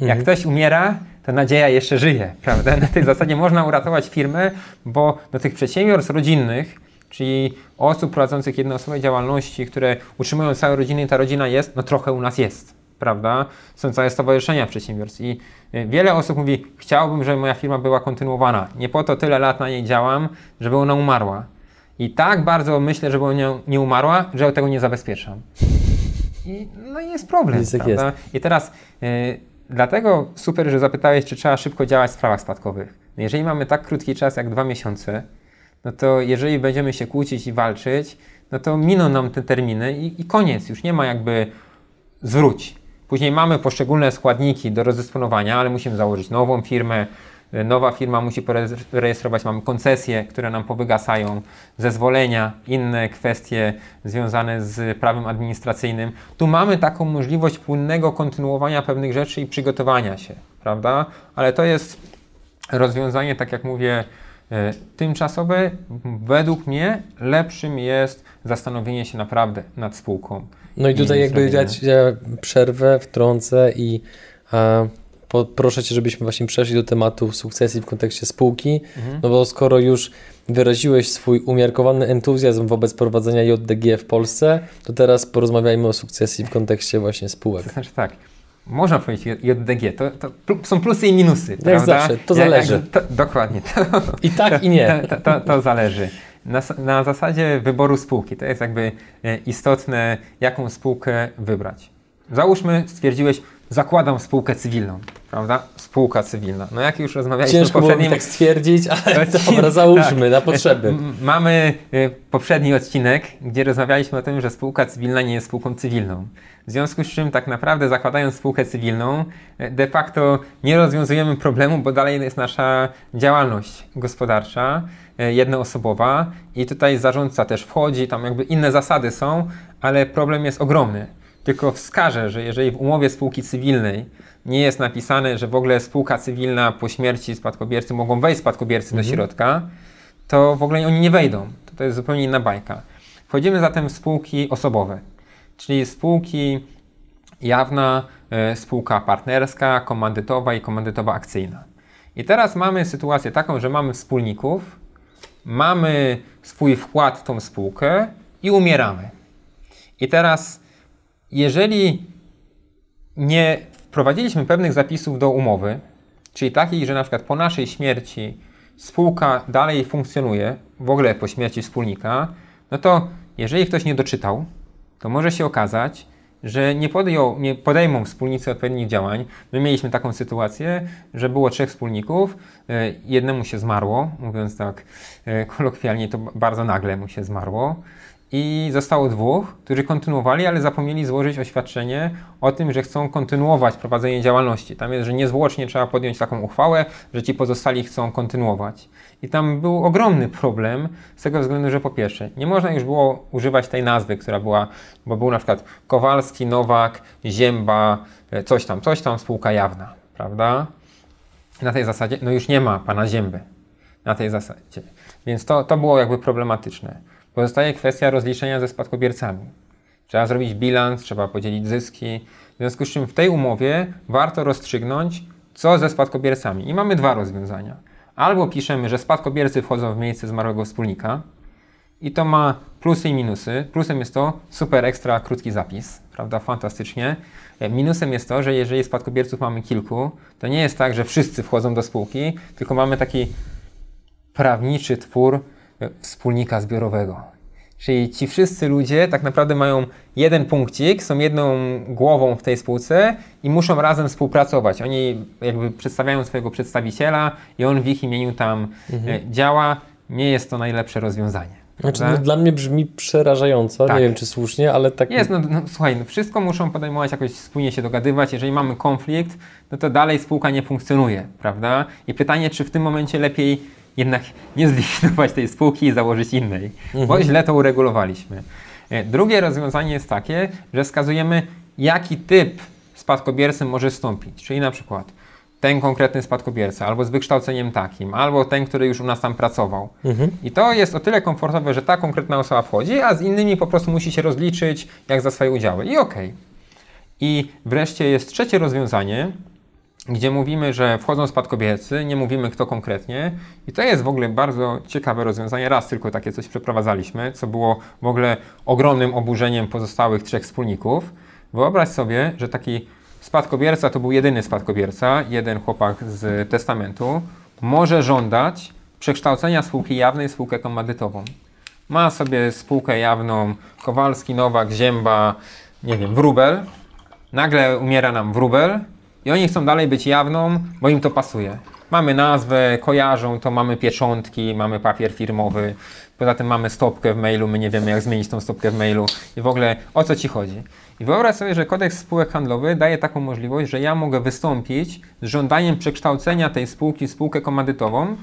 Jak ktoś umiera, to nadzieja jeszcze żyje, prawda? Na tej zasadzie można uratować firmę, bo do tych przedsiębiorstw rodzinnych, czyli osób prowadzących jednoosobowe działalności, które utrzymują całe rodziny, ta rodzina jest, no trochę u nas jest, prawda? Są całe stowarzyszenia przedsiębiorstw i y, wiele osób mówi, chciałbym, żeby moja firma była kontynuowana. Nie po to tyle lat na niej działam, żeby ona umarła. I tak bardzo myślę, żeby ona nie umarła, że tego nie zabezpieczam. I, no jest problem, Jest prawda? I teraz y, dlatego super, że zapytałeś, czy trzeba szybko działać w sprawach spadkowych. No jeżeli mamy tak krótki czas jak dwa miesiące, no to jeżeli będziemy się kłócić i walczyć, no to miną nam te terminy i, i koniec. Już nie ma jakby zwróć. Później mamy poszczególne składniki do rozdysponowania, ale musimy założyć nową firmę. Nowa firma musi rejestrować, mamy koncesje, które nam powygasają, zezwolenia, inne kwestie związane z prawem administracyjnym. Tu mamy taką możliwość płynnego kontynuowania pewnych rzeczy i przygotowania się, prawda? Ale to jest rozwiązanie, tak jak mówię, e, tymczasowe. Według mnie lepszym jest zastanowienie się naprawdę nad spółką. No i tutaj jakby dać ja przerwę, wtrącę i po, proszę Cię, żebyśmy właśnie przeszli do tematu sukcesji w kontekście spółki, Mhm. no bo skoro już wyraziłeś swój umiarkowany entuzjazm wobec prowadzenia JDG w Polsce, to teraz porozmawiajmy o sukcesji w kontekście właśnie spółek. To znaczy tak, można powiedzieć JDG, to, to są plusy i minusy, Jak prawda? zawsze, to zależy. Jak, to, dokładnie, to, I tak i nie. to, zależy. Na, na zasadzie wyboru spółki, to jest jakby e, istotne, jaką spółkę wybrać. Załóżmy, stwierdziłeś, zakładam spółkę cywilną, prawda? Spółka cywilna. No jak już rozmawialiśmy Ciężko w poprzednim... tak stwierdzić, ale dobra, załóżmy tak. na potrzeby. Mamy y, poprzedni odcinek, gdzie rozmawialiśmy o tym, że spółka cywilna nie jest spółką cywilną. W związku z czym tak naprawdę zakładając spółkę cywilną, y, de facto nie rozwiązujemy problemu, bo dalej jest nasza działalność gospodarcza, y, jednoosobowa i tutaj zarządca też wchodzi, tam jakby inne zasady są, ale problem jest ogromny. Tylko wskażę, że jeżeli w umowie spółki cywilnej nie jest napisane, że w ogóle spółka cywilna po śmierci spadkobiercy mogą wejść spadkobiercy do środka, to w ogóle oni nie wejdą. To, to jest zupełnie inna bajka. Wchodzimy zatem w spółki osobowe, czyli spółki jawna, e, spółka partnerska, komandytowa i komandytowa akcyjna. I teraz mamy sytuację taką, że mamy wspólników, mamy swój wkład w tą spółkę i umieramy. I teraz, jeżeli nie wprowadziliśmy pewnych zapisów do umowy, czyli takich, że na przykład po naszej śmierci spółka dalej funkcjonuje, w ogóle po śmierci wspólnika, no to jeżeli ktoś nie doczytał, to może się okazać, że nie, podjął, nie podejmą wspólnicy odpowiednich działań. My mieliśmy taką sytuację, że było trzech wspólników, e, jednemu się zmarło, mówiąc tak e, kolokwialnie, to bardzo nagle mu się zmarło. I zostało dwóch, którzy kontynuowali, ale zapomnieli złożyć oświadczenie o tym, że chcą kontynuować prowadzenie działalności. Tam jest, że niezwłocznie trzeba podjąć taką uchwałę, że ci pozostali chcą kontynuować. I tam był ogromny problem z tego względu, że po pierwsze, nie można już było używać tej nazwy, która była, bo był na przykład Kowalski, Nowak, Zięba, e, coś tam, coś tam, spółka jawna, prawda? Na tej zasadzie, no już nie ma pana Zięby. Na tej zasadzie. Więc to, to było jakby problematyczne. Pozostaje kwestia rozliczenia ze spadkobiercami. Trzeba zrobić bilans, trzeba podzielić zyski. związku z czym w tej umowie warto rozstrzygnąć, co ze spadkobiercami. I mamy dwa rozwiązania. Albo piszemy, że spadkobiercy wchodzą w miejsce zmarłego wspólnika i to ma plusy i minusy. Plusem jest to super ekstra krótki zapis, prawda, fantastycznie. Minusem jest to, że jeżeli spadkobierców mamy kilku, to nie jest tak, że wszyscy wchodzą do spółki, tylko mamy taki prawniczy twór wspólnika zbiorowego. Czyli ci wszyscy ludzie tak naprawdę mają jeden punkcik, są jedną głową w tej spółce i muszą razem współpracować. Oni jakby przedstawiają swojego przedstawiciela i on w ich imieniu tam e, działa. Nie jest to najlepsze rozwiązanie. Znaczy, no, dla mnie brzmi przerażająco, Tak. nie wiem czy słusznie, ale tak. Jest, no, no słuchaj, no, wszystko muszą podejmować jakoś wspólnie się dogadywać. Jeżeli mamy konflikt, no to dalej spółka nie funkcjonuje, prawda? I pytanie, czy w tym momencie lepiej jednak nie zlikwidować tej spółki i założyć innej, bo źle to uregulowaliśmy. E, Drugie rozwiązanie jest takie, że wskazujemy, jaki typ spadkobiercy może wstąpić, czyli na przykład ten konkretny spadkobierca, albo z wykształceniem takim, albo ten, który już u nas tam pracował. I to jest o tyle komfortowe, że ta konkretna osoba wchodzi, a z innymi po prostu musi się rozliczyć jak za swoje udziały. I okej. I wreszcie jest trzecie rozwiązanie, gdzie mówimy, że wchodzą spadkobiercy, nie mówimy kto konkretnie. I to jest w ogóle bardzo ciekawe rozwiązanie. Raz tylko takie coś przeprowadzaliśmy, co było w ogóle ogromnym oburzeniem pozostałych trzech wspólników. Wyobraź sobie, że taki spadkobierca to był jedyny spadkobierca, jeden chłopak z testamentu, może żądać przekształcenia spółki jawnej w spółkę komandytową. Ma sobie spółkę jawną Kowalski, Nowak, Zięba, nie wiem, Wróbel. Nagle umiera nam Wróbel i oni chcą dalej być jawną, bo im to pasuje. Mamy nazwę, kojarzą to, mamy pieczątki, mamy papier firmowy, poza tym mamy stopkę w mailu, my nie wiemy jak zmienić tą stopkę w mailu i w ogóle o co Ci chodzi. I wyobraź sobie, że kodeks spółek handlowych daje taką możliwość, że ja mogę wystąpić z żądaniem przekształcenia tej spółki w spółkę komandytową,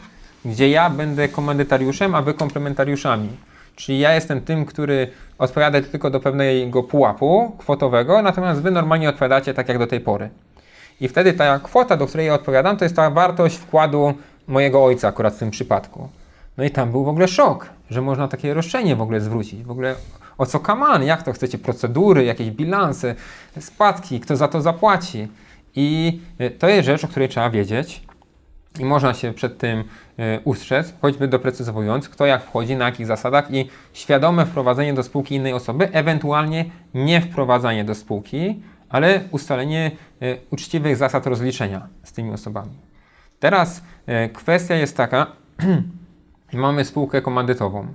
gdzie ja będę komandytariuszem, a Wy komplementariuszami. Czyli ja jestem tym, który odpowiada tylko do pewnego pułapu kwotowego, natomiast Wy normalnie odpowiadacie tak jak do tej pory. I wtedy ta kwota, do której ja odpowiadam, to jest ta wartość wkładu mojego ojca akurat w tym przypadku. No i tam był w ogóle szok, że można takie roszczenie w ogóle zwrócić. W ogóle o co kaman, jak to chcecie, procedury, jakieś bilanse, spadki, kto za to zapłaci. I y, to jest rzecz, o której trzeba wiedzieć i można się przed tym y, ustrzec, choćby doprecyzowując, kto jak wchodzi, na jakich zasadach i świadome wprowadzenie do spółki innej osoby, ewentualnie nie wprowadzanie do spółki, ale ustalenie y, uczciwych zasad rozliczenia z tymi osobami. Teraz y, kwestia jest taka, mamy spółkę komandytową.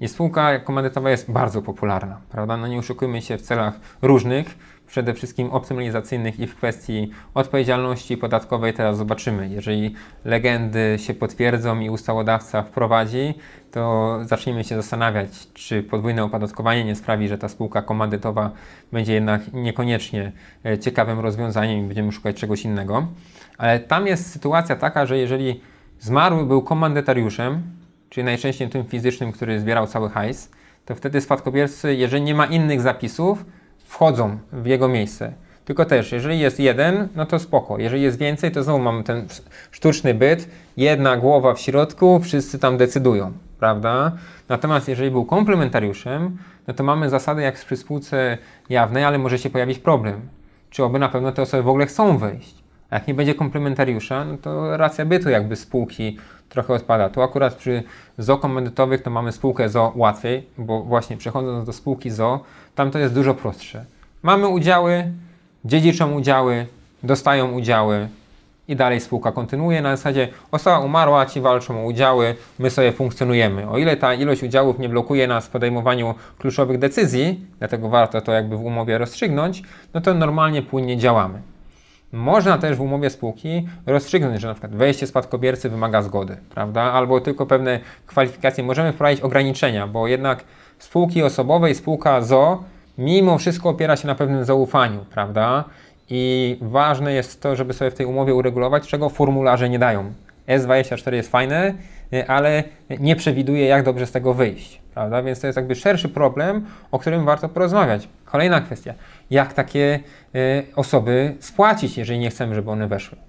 I spółka komandytowa jest bardzo popularna, prawda? No nie oszukujmy się w celach różnych, przede wszystkim optymalizacyjnych i w kwestii odpowiedzialności podatkowej teraz zobaczymy. Jeżeli legendy się potwierdzą i ustawodawca wprowadzi, to zaczniemy się zastanawiać, czy podwójne opodatkowanie nie sprawi, że ta spółka komandytowa będzie jednak niekoniecznie e, ciekawym rozwiązaniem i będziemy szukać czegoś innego. Ale tam jest sytuacja taka, że jeżeli zmarły był komandytariuszem, czyli najczęściej tym fizycznym, który zbierał cały hajs, to wtedy spadkobiercy, jeżeli nie ma innych zapisów, wchodzą w jego miejsce. Tylko też, jeżeli jest jeden, no to spoko. Jeżeli jest więcej, to znowu mamy ten sztuczny byt, jedna głowa w środku, wszyscy tam decydują, prawda? Natomiast jeżeli był komplementariuszem, no to mamy zasady jak przy spółce jawnej, ale może się pojawić problem. Czy oby na pewno te osoby w ogóle chcą wejść? A jak nie będzie komplementariusza, no to racja bytu jakby spółki trochę odpada. Tu akurat przy ZO komandytowych to mamy spółkę ZO łatwiej, bo właśnie przechodząc do spółki ZO, tam to jest dużo prostsze. Mamy udziały, dziedziczą udziały, dostają udziały i dalej spółka kontynuuje. Na zasadzie osoba umarła, ci walczą o udziały, my sobie funkcjonujemy. O ile ta ilość udziałów nie blokuje nas w podejmowaniu kluczowych decyzji, dlatego warto to jakby w umowie rozstrzygnąć, no to normalnie płynnie działamy. Można też w umowie spółki rozstrzygnąć, że na przykład wejście spadkobiercy wymaga zgody, prawda? Albo tylko pewne kwalifikacje. Możemy wprowadzić ograniczenia, bo jednak spółki osobowe i spółka ZO mimo wszystko opiera się na pewnym zaufaniu, prawda? I ważne jest to, żeby sobie w tej umowie uregulować, czego formularze nie dają. S24 jest fajne, y, ale nie przewiduje, jak dobrze z tego wyjść, prawda? Więc to jest jakby szerszy problem, o którym warto porozmawiać. Kolejna kwestia, jak takie y, osoby spłacić, jeżeli nie chcemy, żeby one weszły.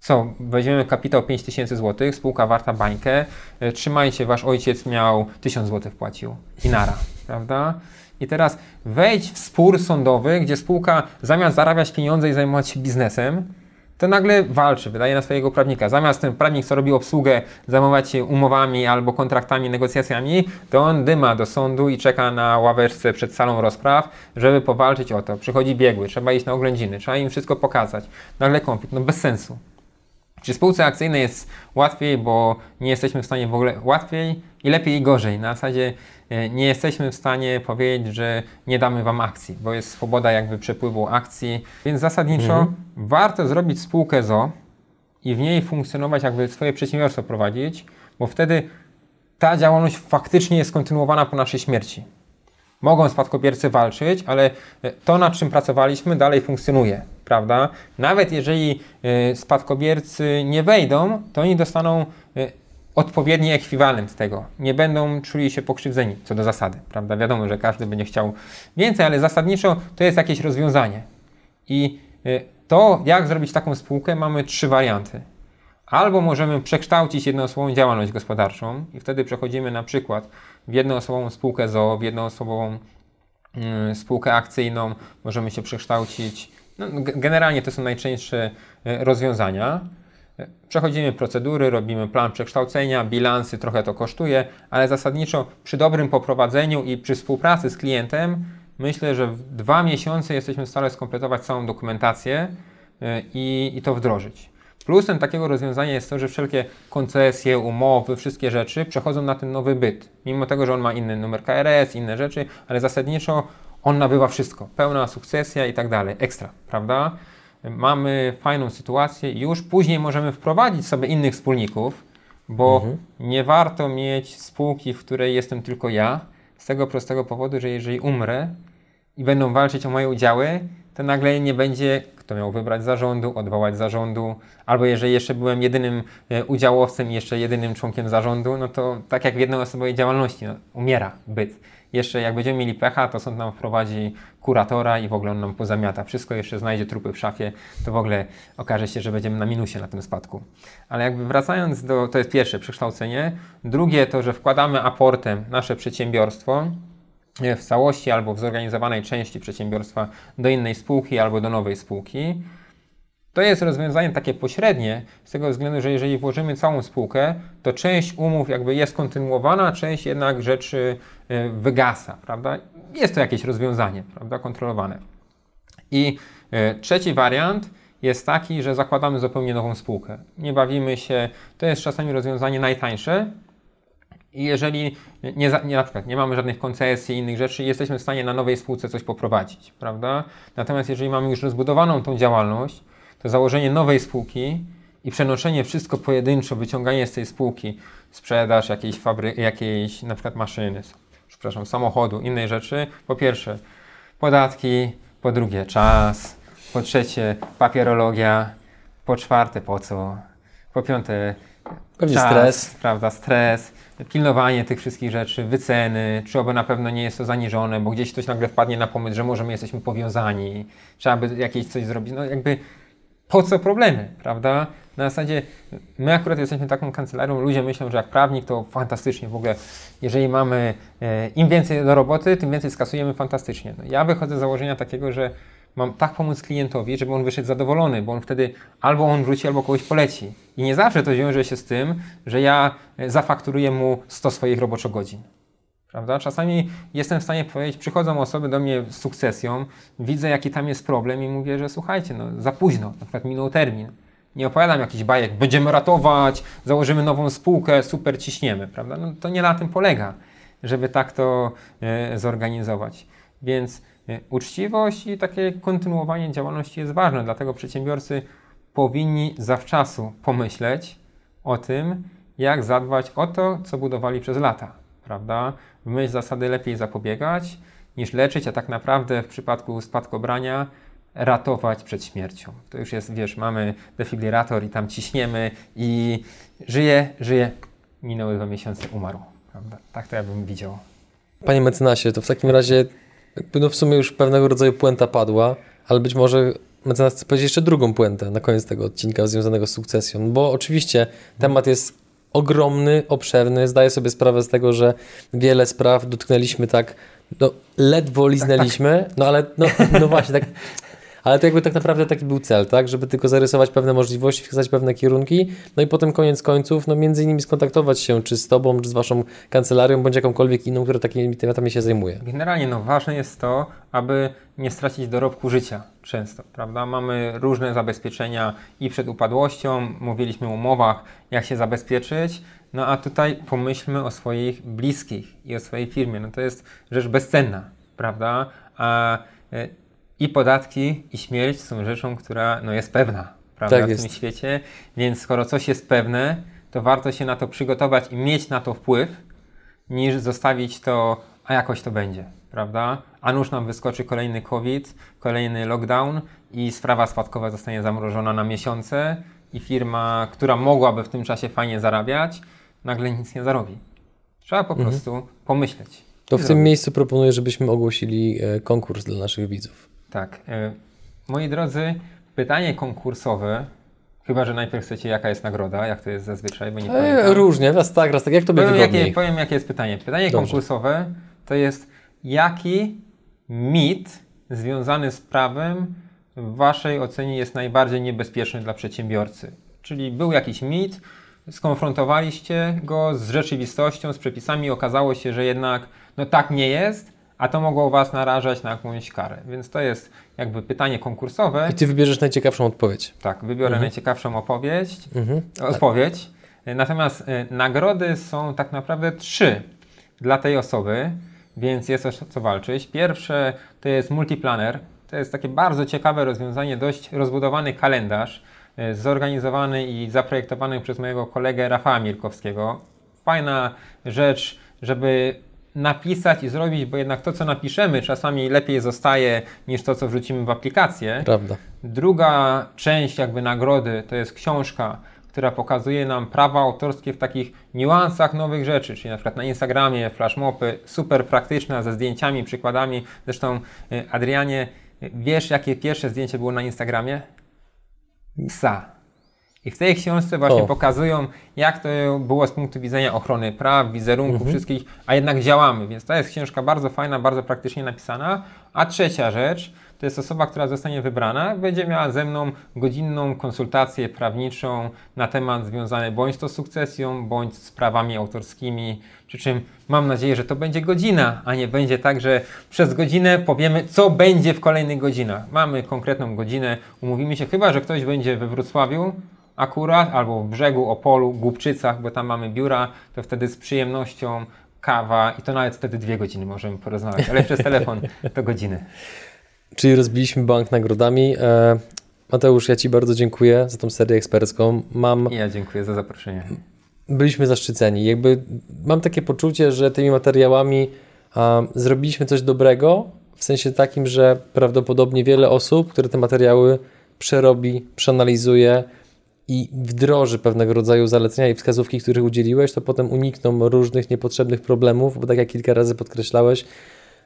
Co, weźmiemy kapitał 5000 zł, spółka warta bańkę, y, trzymajcie, wasz ojciec miał 1000 zł wpłacił i nara, prawda? I teraz wejdź w spór sądowy, gdzie spółka zamiast zarabiać pieniądze i zajmować się biznesem, to nagle walczy, wydaje na swojego prawnika. Zamiast ten prawnik, co robi obsługę, zajmować się umowami albo kontraktami, negocjacjami, to on dyma do sądu i czeka na ławeczce przed salą rozpraw, żeby powalczyć o to. Przychodzi biegły, trzeba iść na oględziny, trzeba im wszystko pokazać. Nagle konflikt, no bez sensu. Przy spółce akcyjnej jest łatwiej, bo nie jesteśmy w stanie w ogóle łatwiej i lepiej i gorzej. Na zasadzie e, nie jesteśmy w stanie powiedzieć, że nie damy Wam akcji, bo jest swoboda jakby przepływu akcji. Więc zasadniczo mhm. warto zrobić spółkę ZO i w niej funkcjonować, jakby swoje przedsiębiorstwo prowadzić, bo wtedy ta działalność faktycznie jest kontynuowana po naszej śmierci. Mogą spadkobiercy walczyć, ale e, to, nad czym pracowaliśmy, dalej funkcjonuje, prawda? Nawet jeżeli e, spadkobiercy nie wejdą, to oni dostaną e, odpowiedni ekwiwalent tego. Nie będą czuli się pokrzywdzeni, co do zasady, prawda? Wiadomo, że każdy będzie chciał więcej, ale zasadniczo to jest jakieś rozwiązanie. I to, jak zrobić taką spółkę, mamy trzy warianty. Albo możemy przekształcić jednoosobową działalność gospodarczą i wtedy przechodzimy na przykład w jednoosobową spółkę ZOO, w jednoosobową y, spółkę akcyjną, możemy się przekształcić. No, generalnie to są najczęstsze y, rozwiązania. Przechodzimy procedury, robimy plan przekształcenia, bilansy, trochę to kosztuje, ale zasadniczo przy dobrym poprowadzeniu i przy współpracy z klientem myślę, że w dwa miesiące jesteśmy w stanie skompletować całą dokumentację y, i, i to wdrożyć. Plusem takiego rozwiązania jest to, że wszelkie koncesje, umowy, wszystkie rzeczy przechodzą na ten nowy byt. Mimo tego, że on ma inny numer KRS, inne rzeczy, ale zasadniczo on nabywa wszystko. Pełna sukcesja i tak dalej. Ekstra, prawda? Mamy fajną sytuację już później możemy wprowadzić sobie innych wspólników, bo mhm. nie warto mieć spółki, w której jestem tylko ja, z tego prostego powodu, że jeżeli umrę i będą walczyć o moje udziały, to nagle nie będzie miał wybrać zarządu, odwołać zarządu, albo jeżeli jeszcze byłem jedynym e, udziałowcem i jeszcze jedynym członkiem zarządu, no to tak jak w jednoosobowej działalności, no, umiera byt. Jeszcze jak będziemy mieli pecha, to sąd nam wprowadzi kuratora i w ogóle on nam pozamiata. Wszystko jeszcze znajdzie trupy w szafie, to w ogóle okaże się, że będziemy na minusie na tym spadku. Ale jakby wracając do, to jest pierwsze przekształcenie. Drugie to, że wkładamy aportem nasze przedsiębiorstwo, w całości albo w zorganizowanej części przedsiębiorstwa do innej spółki albo do nowej spółki. To jest rozwiązanie takie pośrednie, z tego względu, że jeżeli włożymy całą spółkę, to część umów jakby jest kontynuowana, część jednak rzeczy e, wygasa, prawda? Jest to jakieś rozwiązanie, prawda, kontrolowane. I e, trzeci wariant jest taki, że zakładamy zupełnie nową spółkę. Nie bawimy się, to jest czasami rozwiązanie najtańsze, jeżeli nie, nie, na przykład nie mamy żadnych koncesji i innych rzeczy, jesteśmy w stanie na nowej spółce coś poprowadzić, prawda? Natomiast jeżeli mamy już rozbudowaną tą działalność, to założenie nowej spółki i przenoszenie wszystko pojedynczo, wyciąganie z tej spółki, sprzedaż jakiejś fabryki, jakiejś na przykład maszyny, przepraszam, samochodu, innej rzeczy, po pierwsze podatki, po drugie czas, po trzecie papierologia, po czwarte po co, po piąte Pewnie czas, stres. Prawda, stres pilnowanie tych wszystkich rzeczy, wyceny, czy oby na pewno nie jest to zaniżone, bo gdzieś ktoś nagle wpadnie na pomysł, że może my jesteśmy powiązani, trzeba by jakieś coś zrobić. No jakby po co problemy, prawda? Na zasadzie my akurat jesteśmy taką kancelarią, ludzie myślą, że jak prawnik to fantastycznie w ogóle, jeżeli mamy e, im więcej do roboty, tym więcej skasujemy fantastycznie. No, ja wychodzę z założenia takiego, że mam tak pomóc klientowi, żeby on wyszedł zadowolony, bo on wtedy albo on wróci, albo kogoś poleci. I nie zawsze to wiąże się z tym, że ja e, zafakturuję mu 100 swoich roboczogodzin. Prawda? Czasami jestem w stanie powiedzieć, przychodzą osoby do mnie z sukcesją, widzę jaki tam jest problem i mówię, że słuchajcie, no za późno, na przykład minął termin. Nie opowiadam jakichś bajek, będziemy ratować, założymy nową spółkę, super ciśniemy, prawda? No, to nie na tym polega, żeby tak to e, zorganizować. Więc uczciwość i takie kontynuowanie działalności jest ważne, dlatego przedsiębiorcy powinni zawczasu pomyśleć o tym, jak zadbać o to, co budowali przez lata, prawda? W myśl zasady lepiej zapobiegać niż leczyć, a tak naprawdę w przypadku spadkobrania ratować przed śmiercią. To już jest, wiesz, mamy defibrylator i tam ciśniemy i żyje, żyje, minęły dwa miesiące, umarł, prawda? Tak to ja bym widział. Panie mecenasie, to w takim razie no w sumie już pewnego rodzaju puenta padła, ale być może mecenas chce powiedzieć jeszcze drugą puentę na koniec tego odcinka związanego z sukcesją, bo oczywiście temat jest ogromny, obszerny, zdaję sobie sprawę z tego, że wiele spraw dotknęliśmy tak No, ledwo liznęliśmy, no ale no, no właśnie, tak. Ale to jakby tak naprawdę taki był cel, tak? Żeby tylko zarysować pewne możliwości, wskazać pewne kierunki, no i potem koniec końców, no między innymi skontaktować się czy z Tobą, czy z Waszą kancelarią, bądź jakąkolwiek inną, która takimi tematami się zajmuje. Generalnie no, ważne jest to, aby nie stracić dorobku życia często, prawda? Mamy różne zabezpieczenia i przed upadłością, mówiliśmy o umowach, jak się zabezpieczyć, no a tutaj pomyślmy o swoich bliskich i o swojej firmie. No to jest rzecz bezcenna, prawda? A e, i podatki, i śmierć są rzeczą, która no, jest pewna, prawda, Tak w jest. tym świecie. Więc skoro coś jest pewne, to warto się na to przygotować i mieć na to wpływ, niż zostawić to, a jakoś to będzie, prawda? A nuż nam wyskoczy kolejny COVID, kolejny lockdown i sprawa spadkowa zostanie zamrożona na miesiące i firma, która mogłaby w tym czasie fajnie zarabiać, nagle nic nie zarobi. Trzeba po prostu pomyśleć. Mhm. To w tym zrobić. miejscu proponuję, żebyśmy ogłosili e, konkurs dla naszych widzów. Tak. e, Moi drodzy, pytanie konkursowe, chyba że najpierw chcecie, jaka jest nagroda, jak to jest zazwyczaj, bo nie E, pamiętam. różnie, raz tak, raz tak, jak Tobie Powiem wygodniej. jakie, powiem, jakie jest pytanie. Pytanie Dobrze. konkursowe to jest, jaki mit związany z prawem w Waszej ocenie jest najbardziej niebezpieczny dla przedsiębiorcy? Czyli był jakiś mit, skonfrontowaliście go z rzeczywistością, z przepisami, okazało się, że jednak no tak nie jest, a to mogło Was narażać na jakąś karę. Więc to jest jakby pytanie konkursowe. I Ty wybierzesz najciekawszą odpowiedź. Tak, wybiorę najciekawszą opowieść. Mhm. Odpowiedź. Natomiast y, nagrody są tak naprawdę trzy dla tej osoby, więc jest o co walczyć. Pierwsze to jest multiplaner. To jest takie bardzo ciekawe rozwiązanie, dość rozbudowany kalendarz, y, zorganizowany i zaprojektowany przez mojego kolegę Rafała Mirkowskiego. Fajna rzecz, żeby napisać i zrobić, bo jednak to, co napiszemy, czasami lepiej zostaje niż to, co wrzucimy w aplikację. Prawda. Druga część jakby nagrody to jest książka, która pokazuje nam prawa autorskie w takich niuansach nowych rzeczy, czyli na przykład na Instagramie flashmopy, super praktyczna ze zdjęciami, przykładami. Zresztą y, Adrianie, wiesz jakie pierwsze zdjęcie było na Instagramie? Psa. I w tej książce właśnie O. pokazują, jak to było z punktu widzenia ochrony praw, wizerunku Mhm. wszystkich, a jednak działamy. Więc to jest książka bardzo fajna, bardzo praktycznie napisana. A trzecia rzecz, to jest osoba, która zostanie wybrana, będzie miała ze mną godzinną konsultację prawniczą na temat związany bądź to z sukcesją, bądź z prawami autorskimi. Przy czym mam nadzieję, że to będzie godzina, a nie będzie tak, że przez godzinę powiemy, co będzie w kolejnych godzinach. Mamy konkretną godzinę, umówimy się, chyba że ktoś będzie we Wrocławiu, akurat, albo w brzegu, Opolu, Głubczycach, bo tam mamy biura, to wtedy z przyjemnością kawa i to nawet wtedy dwie godziny możemy porozmawiać, ale przez telefon to godziny. Czyli rozbiliśmy bank nagrodami. E, Mateusz, ja Ci bardzo dziękuję za tą serię ekspercką. Mam, ja dziękuję za zaproszenie. byliśmy zaszczyceni. Jakby mam takie poczucie, że tymi materiałami a, zrobiliśmy coś dobrego, w sensie takim, że prawdopodobnie wiele osób, które te materiały przerobi, przeanalizuje i wdroży pewnego rodzaju zalecenia i wskazówki, których udzieliłeś, to potem unikną różnych niepotrzebnych problemów, bo tak jak kilka razy podkreślałeś,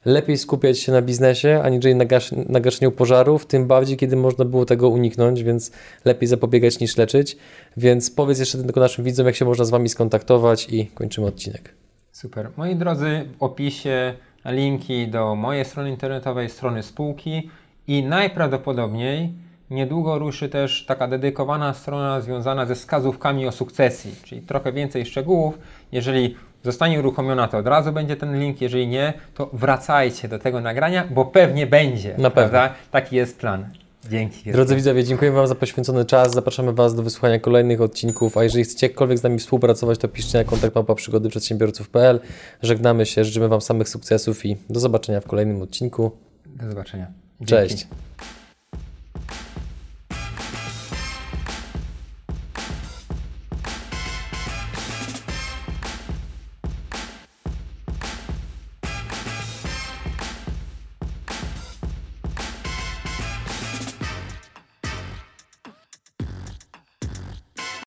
lepiej skupiać się na biznesie, aniżeli na, gasz, na gaszeniu pożarów, tym bardziej, kiedy można było tego uniknąć, więc lepiej zapobiegać niż leczyć. Więc powiedz jeszcze tylko naszym widzom, jak się można z Wami skontaktować i kończymy odcinek. Super. Moi drodzy, w opisie linki do mojej strony internetowej, strony spółki i najprawdopodobniej niedługo ruszy też taka dedykowana strona związana ze wskazówkami o sukcesji, czyli trochę więcej szczegółów. Jeżeli zostanie uruchomiona, to od razu będzie ten link, jeżeli nie, to wracajcie do tego nagrania, bo pewnie będzie. Na pewno. prawda? Taki jest plan. Dzięki. Drodzy widzowie, dziękujemy Wam za poświęcony czas. Zapraszamy Was do wysłuchania kolejnych odcinków. A jeżeli chcecie jakkolwiek z nami współpracować, to piszcie na kontakt małpa przygody przedsiębiorców.pl. Żegnamy się, życzymy Wam samych sukcesów i do zobaczenia w kolejnym odcinku. Do zobaczenia. Dzięki. Cześć.